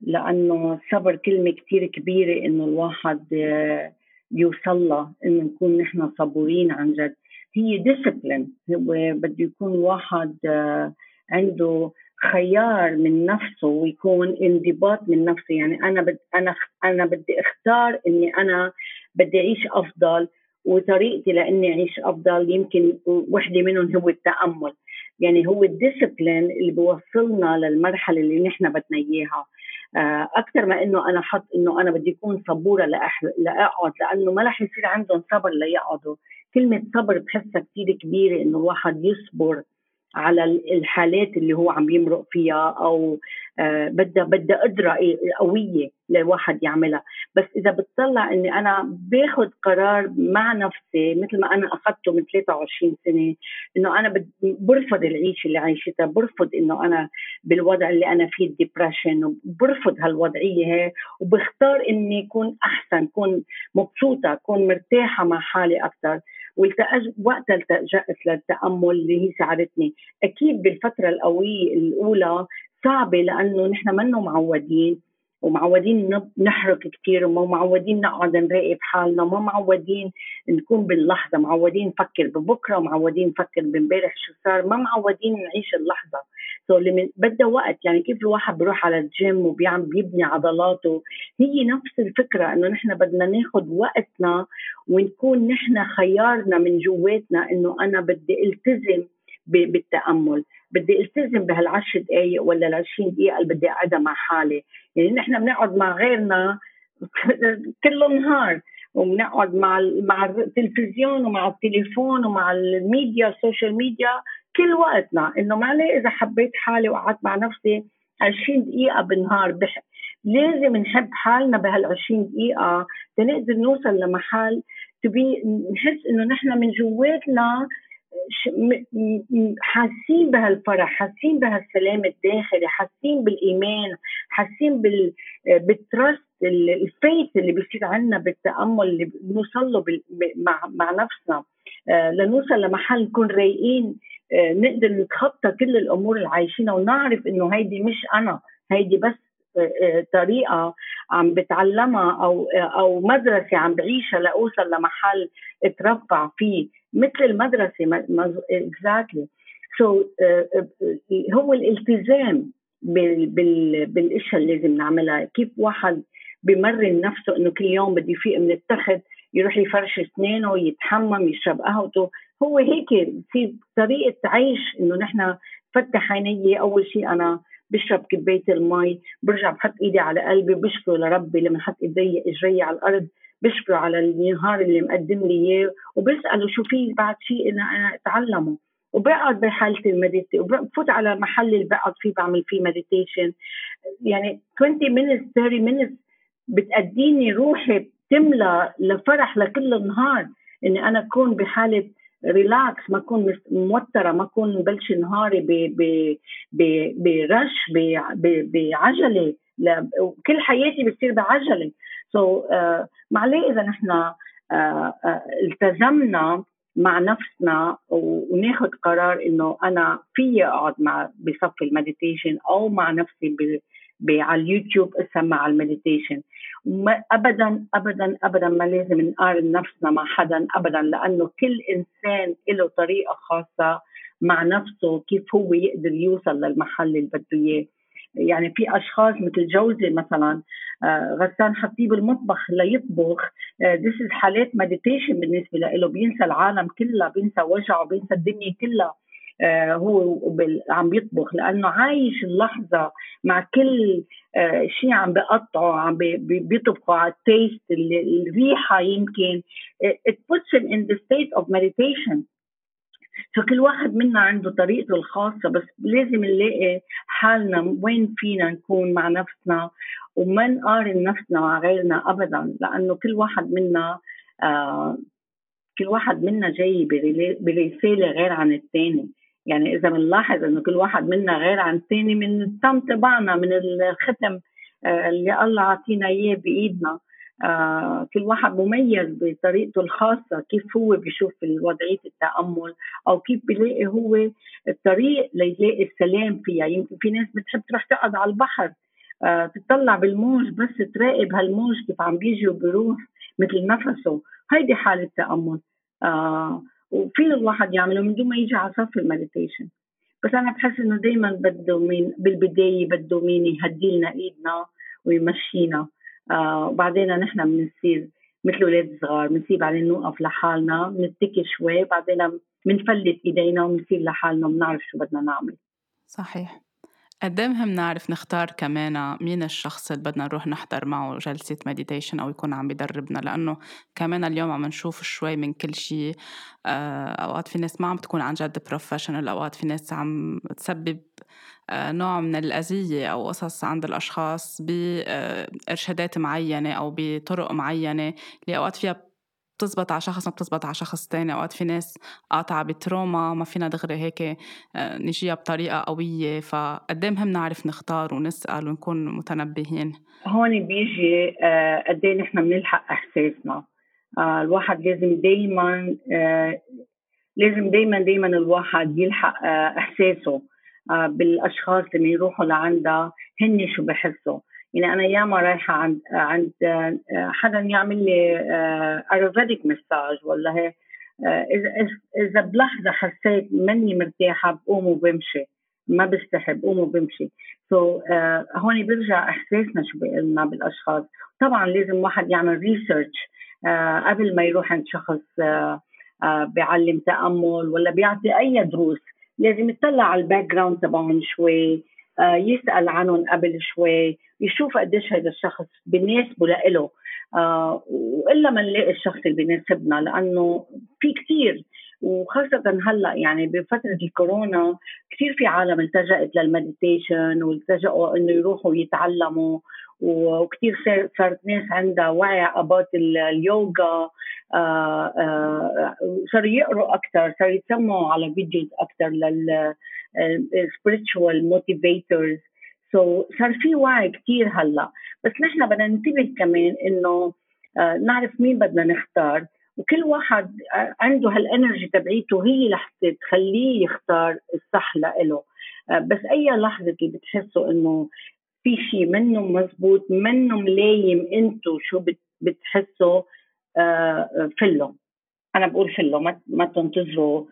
لأنه الصبر كلمة كثير كبيرة إنه الواحد آه، يوصل لها إنه نكون نحن صبورين عن جد. هي ديسبلين هو بده يكون الواحد آه، عنده خيار من نفسه ويكون انضباط من نفسه. يعني أنا بد أنا أنا بدي أختار إني أنا بدي أعيش أفضل وطريقتي لإني أعيش أفضل يمكن وحدة منهم هو التأمل. يعني هو الديسبلين اللي بوصلنا للمرحلة اللي نحن بدنا إياها. آه، أكثر ما إنه أنا حط إنه أنا بدي أكون صبورة لأقعد لأنه ما رح يصير عندهم صبر ليقعدوا. كلمة صبر بحسها كثير كبيرة إنه الواحد يصبر على الحالات اللي هو عم يمرق فيها أو بدها بدها قدرة قوية للواحد يعملها. بس إذا بتطلع إني أنا باخذ قرار مع نفسي مثل ما أنا اخذته من 23 سنة إنه أنا برفض العيشه اللي عايشتها برفض إنه أنا بالوضع اللي أنا فيه الديبرشن وبرفض هالوضعية هي وبختار إني أكون أحسن أكون مبسوطة أكون مرتاحة مع حالي أكثر. وقتها التجأت للتأمل اللي هي ساعدتني. أكيد بالفترة القوية الأولى صعبة لأنه نحن منا معودين ومعودين نحرق كثير ومعودين نقعد نراقب حالنا وما معودين نكون باللحظة معودين نفكر ببكرة معودين نفكر بامبارح شو صار ما معودين نعيش اللحظة. so so بدها وقت يعني كيف الواحد بيروح على الجيم وبيعمل بيبني عضلاته؟ هي نفس الفكرة إنه نحن بدنا ناخذ وقتنا ونكون نحن خيارنا من جواتنا إنه أنا بدي التزم بالتأمل. بدي التزم بهالعشر دقائق ولا العشرين دقيقة اللي بدي أقعدها مع حالي. يعني نحن بنقعد مع غيرنا كل النهار وبنقعد مع مع التلفزيون ومع التليفون ومع ال media ال social media كل وقتنا. إنه ما إذا حبيت حالي وقعدت مع نفسي 20 دقيقة بالنهار بح... لازم نحب حالنا بهال 20 دقيقة تنقدر نوصل لمحل تبي نحس إنه نحن من جواتنا حاسين بهالفرح حاسين بهالسلام الداخلي حاسين بالإيمان حاسين بال بالترست الفيث اللي بيصير عندنا بالتأمل اللي بنوصل له مع مع نفسنا. آه، لنوصل لمحل نكون رايقين آه، نقدر نتخطى كل الأمور اللي عايشينها ونعرف إنه هيدي مش أنا هيدي بس آه، طريقة عم بتعلمها أو أو مدرسة عم بعيشها لأوصل لمحل اترفع فيه مثل المدرسة exactly so هو الالتزام بالاشياء اللي لازم نعملها. كيف واحد بمرن نفسه إنه كل يوم بده يفيق من التخت يروح يفرش أسنانه يتحمم يشرب قهوته؟ هو هيك في طريقة عيش إنه نحن فتح عيني. أول شيء أنا بشرب كباية المي برجع بحط إيدي على قلبي بشكر لربي لما حط إيدي إجري على الأرض بشكره على النهار اللي مقدم لي إياه وبسأله شو في بعد شيء أنا أنا أتعلمه. وبقعد بحاله ال meditation وبفوت على محل اللي بقعد فيه بعمل فيه meditation يعني 20 minutes 30 minutes بتأديني روحي بتملى لفرح لكل النهار إني أنا أكون بحالة ريلاكس ما اكون موترة ما اكون مبلش نهاري برش بعجلة. كل حياتي بتصير بعجلة. so, uh, معليه إذا نحن uh, uh, التزمنا مع نفسنا وناخذ قرار إنه أنا في أقعد مع بصف ال meditation أو مع نفسي على اليوتيوب أسمع ال meditation. ابدا ابدا ابدا ما لازم نقارن نفسنا مع حدا ابدا لأنه كل إنسان له طريقة خاصة مع نفسه كيف هو يقدر يوصل للمحل اللي بده إياه. يعني في أشخاص مثل جوزي مثلا آه غسان حطيه بالمطبخ ليطبخ this آه حالات meditation بالنسبة له بينسى العالم كلها بينسى وجعه بينسى الدنيا كلها. هو عم بيطبخ لأنه عايش اللحظة مع كل آه شيء عم بقطعه عم بيطبخه على ال taste الريحة يمكن it puts him in the state of meditation. فكل واحد منا عنده طريقته الخاصة بس لازم نلاقي حالنا وين فينا نكون مع نفسنا وما نقارن نفسنا مع غيرنا أبدا لأنه كل واحد منا آه كل واحد منا جاي برسالة غير عن الثاني يعني إذا بنلاحظ إنه كل واحد منا غير عن الثاني من التم تبعنا من الختم آه اللي الله عطينا إياه بإيدنا. آه كل واحد مميز بطريقته الخاصة كيف هو بيشوف وضعية التأمل أو كيف بيلاقي هو الطريق ليلاقي السلام فيها. يمكن في ناس بتحب تروح تقعد على البحر آه تطلع بالموج بس تراقب هالموج كيف عم بيجي وبيروح مثل نفسه. هيدي حالة تأمل. آه وفي الواحد يعمله من دون ما يجي على صف المديتيشن. بس أنا بحس إنه دائما بده مين بالبداية بده مين يهدي لنا إيدنا ويمشينا. آه وبعدين نحن بنصير مثل أولاد صغار بنصير بعدين نوقف لحالنا بنتكي شوي بعدين بنفلت إيدينا وبنصير لحالنا وبنعرف شو بدنا نعمل. صحيح. قد إيه مهم نعرف نختار كمان مين الشخص اللي بدنا نروح نحضر معه جلسة meditation أو يكون عم بيدربنا لأنه كمان اليوم عم نشوف شوي من كل شيء. آه، أوقات في ناس ما عم تكون عن جد professional أوقات في ناس عم تسبب آه، نوع من الأذية أو قصص عند الأشخاص بإرشادات معينة أو بطرق معينة. اللي أوقات فيها بتزبط على شخص ما بتزبط على شخص تاني. أوقات في ناس قاطعة بتروما ما فينا دغري هيك آه، نجيها بطريقة قوية. فقد مهم نعرف نختار ونسأل ونكون متنبهين؟ هون بيجي آه، قد إيه نحن بنلحق إحساسنا. آه، الواحد لازم دايما لازم دايما دايما الواحد يلحق إحساسه بالأشخاص اللي يروحوا لعندها. هن شو بحسوا؟ يعني أنا ياما رايحة عند عند حدا يعمل لي Ayurvedic massage ولا هيك إذا إذا بلحظة حسيت مني مرتاحة بقوم وبمشي. ما بستحي بقوم وبمشي. so, uh, هون بيرجع إحساسنا شو بيقلنا بالأشخاص. طبعا لازم واحد يعمل research uh, قبل ما يروح عند شخص uh, uh, بيعلم تأمل ولا بيعطي أي دروس. لازم يطلع على ال background تبعهم شوي. آه، يسأل عنهم قبل شوي يشوف قديش هذا الشخص بيناسبه لإله. آه وإلا ما نلاقي الشخص اللي بيناسبنا لأنه في كثير وخاصة هلأ يعني بفترة الكورونا كثير في عالم التجأت لل meditation والتجأوا إنه يروحوا يتعلموا وكثير صارت ناس عندها وعي about اليوغا. آه آه صاروا يقروا أكثر صاروا يتسمعوا على videos أكثر لل spiritual motivators. so, صار في وعي كثير هلا. بس نحن بدنا ننتبه كمان إنه uh, نعرف مين بدنا نختار. وكل واحد عنده هال energy تبعيته هي رح تخليه يختار الصح لإله. بس أي لحظة اللي بتحسوا إنه في شيء منه مزبوط منه ملايم أنتم شو بتحسوا فله أنا بقول ما, ما تنتظروا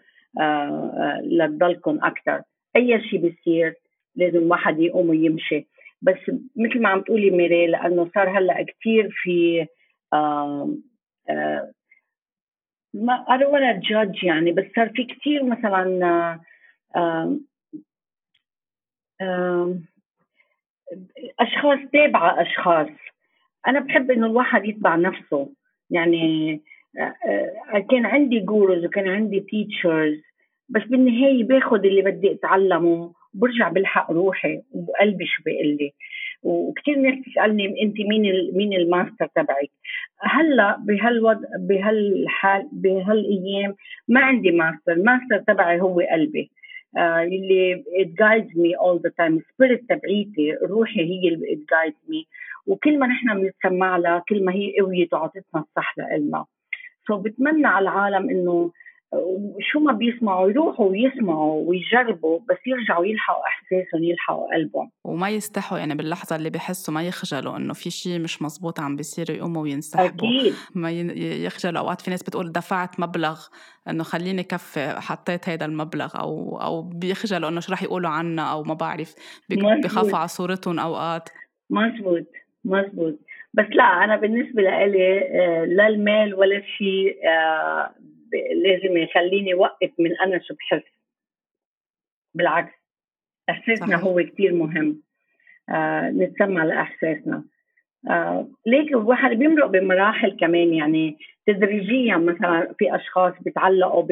لتضلكم أكثر. أي شيء بيصير لازم واحد يقوم ويمشي. بس مثل ما عم تقولي ميري لأنه صار هلأ كثير في آه آه ما I to judge يعني بس صار في كثير مثلا آه آه أشخاص تابعة أشخاص. أنا بحب إنه الواحد يتبع نفسه. يعني كان عندي gurus وكان عندي teachers بس بالنهاية باخذ اللي بدي أتعلمه برجع بلحق روحي وقلبي شو بيقول لي. وكثير ناس تسالني أنت مين مين الماستر تبعك؟ هلا بهالوضع بهالحال بهالأيام ما عندي master ال master تبعي هو قلبي. آه اللي it guides me all the time spirit تبعيتي روحي هي اللي guides me. وكل ما نحن بنتسمع لها كل ما هي قويت وعطتنا الصح لنا so بتمنى على العالم إنه شو ما بيسمعوا يروحوا ويسمعوا ويجربوا بس يرجعوا يلحقوا إحساسهم يلحقوا قلبهم. وما يستحوا يعني باللحظة اللي بحسوا ما يخجلوا إنه في شيء مش مزبوط عم بيصير يقوموا وينسحبوا. أكيد. ما يخجلوا. أوقات في ناس بتقول دفعت مبلغ إنه خليني كفي حطيت هذا المبلغ أو أو بيخجلوا إنه شو رح يقولوا عنا أو ما بعرف بخافوا على صورتهم أوقات. مزبوط مزبوط. بس لا أنا بالنسبة لإلي آه، لا المال ولا شيء آه، لازم يخليني وقف من أنا شو بحس. بالعكس إحساسنا صحيح. هو كثير مهم. آه نتسمع لإحساسنا. آه ليك الواحد بيمرق بمراحل كمان يعني تدريجيا مثلا في أشخاص بيتعلقوا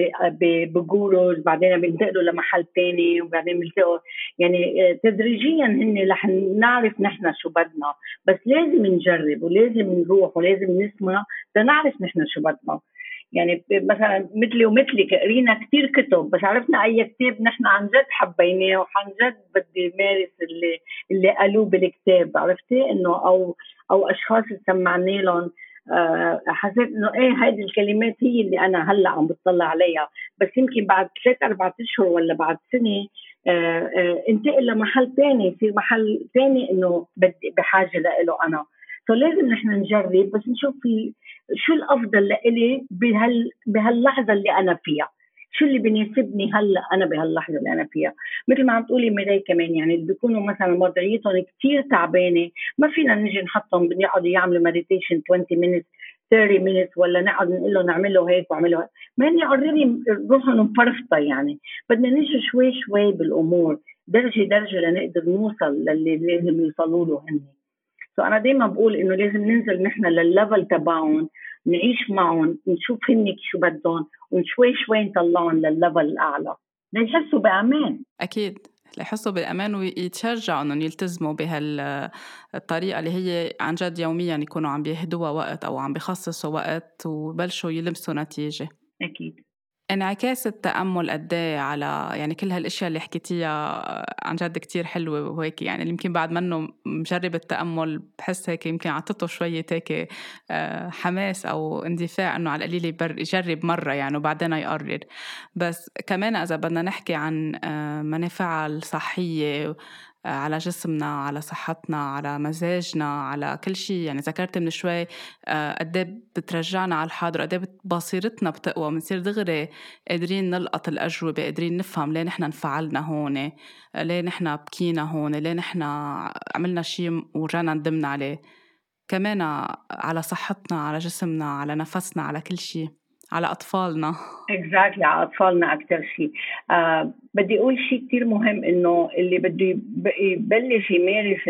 بجوروز بعدين بينتقلوا لمحل ثاني وبعدين بيلتقوا يعني آه، تدريجيا هن رح نعرف نحن شو بدنا. بس لازم نجرب ولازم نروح ولازم نسمع لنعرف نحن شو بدنا. يعني مثلا مثلي ومثلك قرينا كثير كتب بس عرفنا أي كتاب نحن عن جد حبيناه وعن جد بدي مارس اللي اللي قالوه بالكتاب. عرفتي؟ إنه أو أو أشخاص سمعنا لهم آه حسيت إنه إيه هيدي الكلمات هي اللي أنا هلأ عم بتطلع عليها. بس يمكن بعد ثلاث أربع أشهر ولا بعد سنة آه آه انتقل لمحل ثاني يصير محل ثاني إنه بدي بحاجة له أنا. فلازم نحن نجرب بس نشوف في شو الأفضل لإلي بهال بهاللحظة اللي أنا فيها. شو اللي بيناسبني هلأ أنا بهاللحظة اللي أنا فيها؟ مثل ما عم تقولي ميراي كمان يعني اللي بيكونوا مثلا وضعيتهم كثير تعبانة ما فينا نجي نحطهم بيقعدوا يعملوا meditation 20 minutes 30 minutes ولا نقعد نقول له نعمله هيك واعمله هيك. ما هن already روحهم مفرفطة يعني. بدنا نجي شوي شوي بالأمور درجة درجة لنقدر نوصل للي لازم يوصلوا له هن so أنا دائما بقول إنه لازم ننزل نحن للل level تبعهم نعيش معهم نشوف هن شو بدهم وشوي شوي نطلعهم للل level الأعلى. ليحسوا بأمان. أكيد. ليحسوا بالامان ويتشجعوا إنهم يلتزموا بهالطريقة اللي هي عن جد يوميا يكونوا عم بيهدوها وقت أو عم بيخصصوا وقت وبلشوا يلمسوا نتيجة. أكيد. انعكاس التأمل قد إيه على يعني كل هالأشياء اللي حكيتيها عن جد كتير حلوة وهيك. يعني يمكن بعد منه مجرب التأمل بحس هيك يمكن عطته شوية هيك آه، حماس أو اندفاع إنه على القليل يجرب مرة يعني وبعدين يقرر. بس كمان إذا بدنا نحكي عن آه، منافعها الصحية على جسمنا على صحتنا على مزاجنا على كل شيء. يعني ذكرت من شوي آه، قد إيه بترجعنا على الحاضر قد إيه بصيرتنا بتقوى. بنصير دغري قادرين نلقط الأجوبة قادرين نفهم ليه نحن انفعلنا هون ليه نحن بكينا هون ليه نحن عملنا شيء ورجعنا ندمنا عليه. كمان على صحتنا على جسمنا على نفسنا على كل شيء. على أطفالنا. اكزاكتلي exactly, على أطفالنا أكثر شيء آه بدي أقول شيء كثير مهم إنه اللي بده يبلش يمارس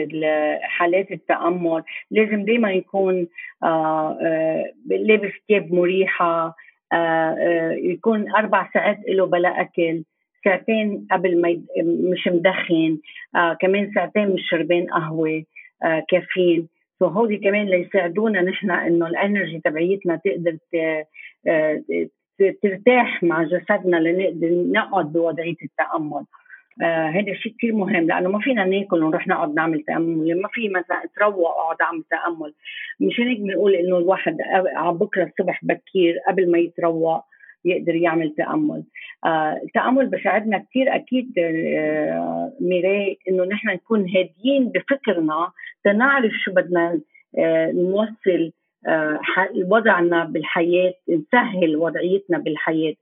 حالات التأمل لازم دائما يكون آه آه لابس ثياب مريحة آه آه يكون أربع ساعات له بلا أكل ساعتين قبل ما مش مدخن آه كمان ساعتين مش شربان قهوة آه كافيين. فهودي كمان ليساعدونا نحن إنه الإنرجي تبعيتنا تقدر آه، ترتاح مع جسدنا لنقدر نقعد بوضعية التأمل. آه هذا الشيء كثير مهم لأنه ما فينا ناكل ونروح نقعد نعمل تأمل ما في مثلا اتروق واقعد أعمل تأمل. مشان هيك بنقول إنه الواحد على بكرة الصبح بكير قبل ما يتروق يقدر يعمل تأمل. آه التأمل بساعدنا كثير أكيد آه ميراي إنه نحن نكون هاديين بفكرنا تنعرف شو بدنا آه نوصل آه وضعنا بالحياة نسهل وضعيتنا بالحياة.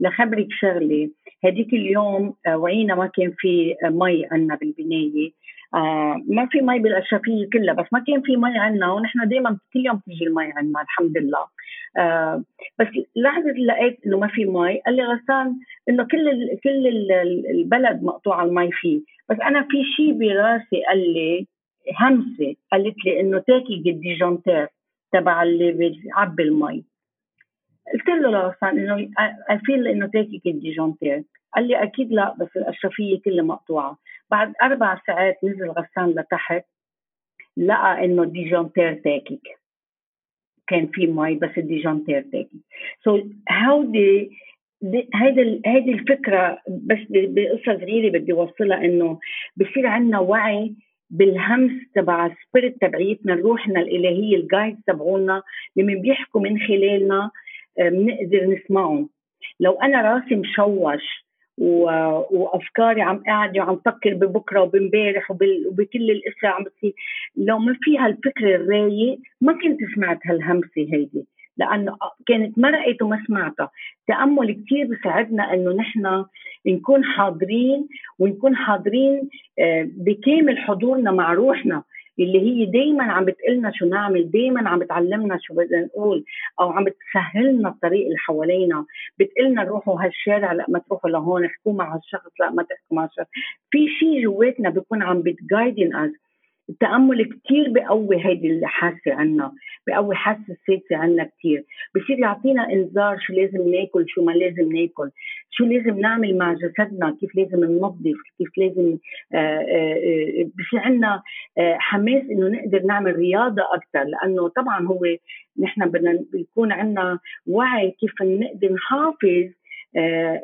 لخبرك شغلة هديك اليوم آه وعينا ما كان في مي عندنا بالبناية. آه ما في مي بالاشرفيه كلها بس ما كان في مي عندنا ونحن دائما كل يوم تيجي المي عندنا الحمد لله. آه بس لحظة لقيت إنه ما في مي قال لي غسان إنه كل كل ال البلد مقطوع المي فيه. بس أنا في شيء براسي قال لي همسه قالت لي إنه تاكك ال disjoncteur تبع اللي بيعبي المي. قلت له لغسان إنه I feel إنه تاكك ال disjoncteur قال لي أكيد لا بس الاشرفيه كلها مقطوعة. بعد أربع ساعات نزل غسان لتحت لقى إنه ال disjoncteur تاكك كان في مي بس ال disjoncteur تاكك so هودي هيدي هيدي الفكرة بس بقصة صغيرة بدي أوصلها إنه بصير عندنا وعي بالهمس تبع ال spirit تبعيتنا روحنا الإلهية الجايد تبعونا اللي بيحكوا من خلالنا بنقدر نسمعهم. لو أنا راسي مشوش وأفكاري عم قاعدة وعم فكر ببكرة وبامبارح وبكل الأشياء عم بتصير لو ما في هالفكر الرايق ما كنت سمعت هالهمسة هيدي. لأنه كانت مرقت وما سمعتها. تأمل كثير بيساعدنا إنه نحن نكون حاضرين ونكون حاضرين آه، بكامل حضورنا مع روحنا اللي هي دايما عم بتقلنا شو نعمل دايما عم بتعلمنا شو بدنا نقول أو عم بتسهلنا الطريق اللي حوالينا. بتقلنا روحوا هالشارع لأ ما تروحوا لهون احكوا مع هالشخص لأ ما تحكوا مع هالشخص. في شيء جواتنا بيكون عم بتجايدن اس التامل كثير بقوي هيدي الحاسه عنا بقوي حاسة السادسه عنا كثير بصير يعطينا إنذار شو لازم ناكل شو ما لازم ناكل شو لازم نعمل مع جسدنا كيف لازم ننظف كيف لازم آه، آه، آه، بصير عندنا حماس إنه نقدر نعمل رياضة أكثر لأنه طبعا هو نحن بدنا بيكون عندنا وعي كيف نقدر نحافظ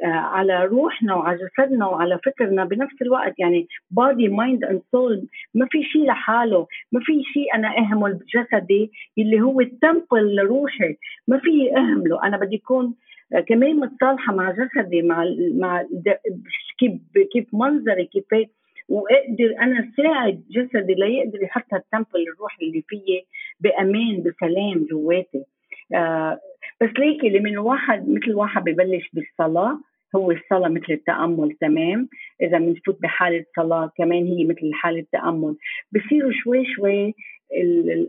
على روحنا وعلى جسدنا وعلى فكرنا بنفس الوقت. يعني body mind and soul ما في شيء لحاله ما في شيء أنا أهمل بجسدي اللي هو التمبل لروحي. ما في أهمله. أنا بدي أكون آه، كمان متصالحة مع جسدي مع مع كيف كيف منظري كيف وأقدر أنا ساعد جسدي ليقدر يحط التمبل الروح اللي فيي بأمان بسلام جواتي. آه بس ليكي من الواحد مثل الواحد ببلش بالصلاة هو الصلاة مثل التأمل تمام؟ إذا بنفوت بحالة صلاة كمان هي مثل حالة تأمل. بصيروا شوي شوي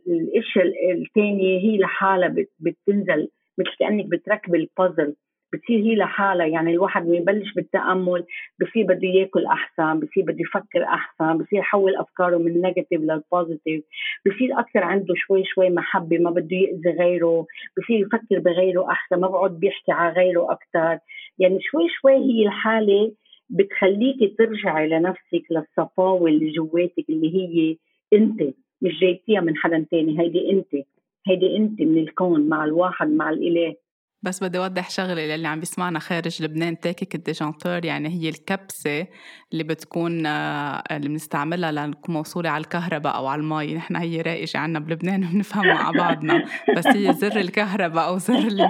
الاشياء الثانية هي لحالها بتنزل مثل كأنك بتركب البازل بتصير هي لحالها يعني الواحد بيبلش يبلش بالتأمل بصير بده ياكل أحسن بصير بده يفكر أحسن بصير يحول أفكاره من negative لل positive بصير أكثر عنده شوي شوي محبة ما بده يأذي غيره بصير يفكر بغيره أحسن ما بقعد بيحكي على غيره أكثر. يعني شوي شوي هي الحالة بتخليكي ترجعي لنفسك للصفاوة اللي جواتك اللي هي أنت مش جايتيها من حدا تاني هيدي أنت هيدي أنت من الكون مع الواحد مع الإله. بس بدي أوضح شغله للي عم بيسمعنا خارج لبنان. تاكك ال disjoncteur يعني هي الكبسة اللي بتكون آه، اللي بنستعملها لنكون موصولة على الكهرباء أو على المي. نحن هي رائجة عنا بلبنان وبنفهمها مع بعضنا. بس هي زر الكهرباء أو زر اللي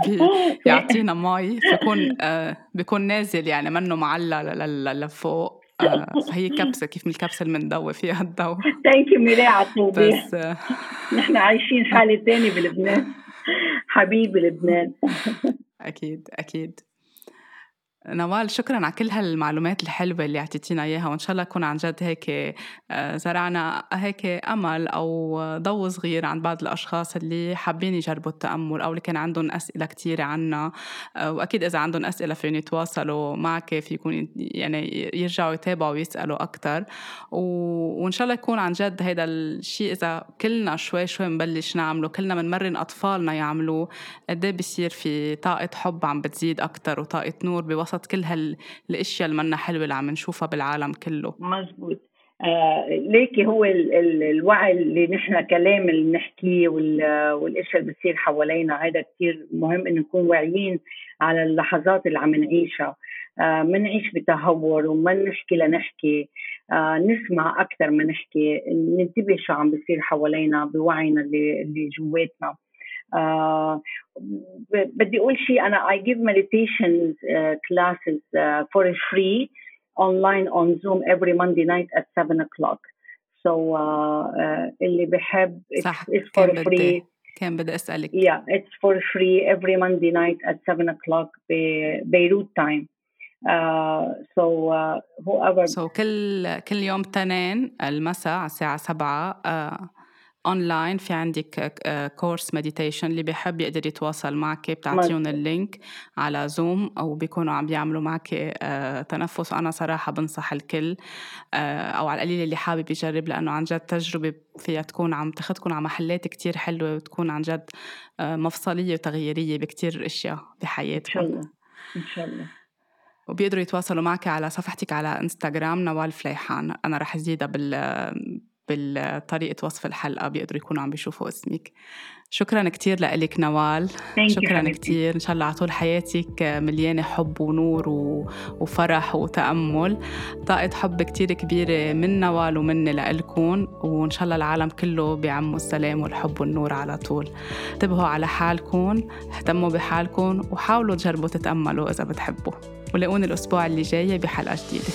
بيعطينا مي. بيكون آه، بيكون نازل يعني منه معلق لفوق. آه، فهي كبسة كيف من الكبسة اللي بنضوي فيها الضوء. thank you ميري على التوضيح بس نحن عايشين حالة ثانية بلبنان. حبيبي لبنان. أكيد أكيد. نوال شكرا على كل هالمعلومات الحلوة اللي اعطيتينا إياها وإن شاء الله يكون عن جد هيك آه، زرعنا هيك أمل أو ضوء صغير عند بعض الأشخاص اللي حابين يجربوا التأمل أو اللي كان عندهم أسئلة كثيره عنا. آه، وأكيد إذا عندهم أسئلة فين يتواصلوا معك في يكون يعني يرجعوا يتابعوا ويسألوا أكثر وإن شاء الله يكون عن جد هذا الشيء إذا كلنا شوي شوي نبلش نعمله كلنا بنمرن أطفالنا يعملوه قد إيه بصير في طاقة حب عم بتزيد أكثر وطاقة نور بوسط وسط كل هالأشياء اللي منا حلوة اللي عم نشوفها بالعالم كله. مزبوط. آه ليكي هو ال ال الوعي اللي نحن كلام اللي بنحكيه والأشياء اللي بتصير حوالينا هذا كثير مهم إنه نكون واعيين على اللحظات اللي عم نعيشها. آه ما نعيش بتهور وما نحكي لنحكي. آه نسمع أكثر ما نحكي. ننتبه شو عم بيصير حوالينا بوعينا اللي, اللي جواتنا. uh, بدي اقول شيء انا I give meditation uh, classes uh, for free online on Zoom every Monday night at 7 o'clock. So uh, uh, اللي بحب صح it's, it's for free. كان بدي اسالك yeah it's for free every Monday night at 7 o'clock Beirut time uh, so uh, whoever so كل كل يوم تنين المساء على الساعة 7 uh, online في عندك course meditation اللي بيحب يقدر يتواصل معك بتعطيهم ال link على Zoom أو بيكونوا عم بيعملوا معك آه، تنفس. وأنا صراحة بنصح الكل آه، أو على القليل اللي حابب يجرب لأنه عن جد تجربة فيها تكون عم تاخذكم على محلات كتير حلوة وتكون عن جد آه، مفصلية وتغييرية بكتير أشياء بحياتكم إن شاء الله. إن شاء الله. وبيقدروا يتواصلوا معك على صفحتك على انستغرام نوال فليحان. أنا رح أزيدها بال بالطريقة وصف الحلقة بيقدروا يكونوا عم بيشوفوا اسمك. شكرا كتير لك نوال. شكرا كتير. إن شاء الله على طول حياتك مليانة حب ونور و... وفرح وتأمل. طاقة حب كتير كبيرة من نوال ومني لإلكم وإن شاء الله العالم كله بيعموا السلام والحب والنور على طول. انتبهوا على حالكم اهتموا بحالكم وحاولوا تجربوا تتأملوا إذا بتحبوا. ولاقوني الأسبوع اللي جاي بحلقة جديدة.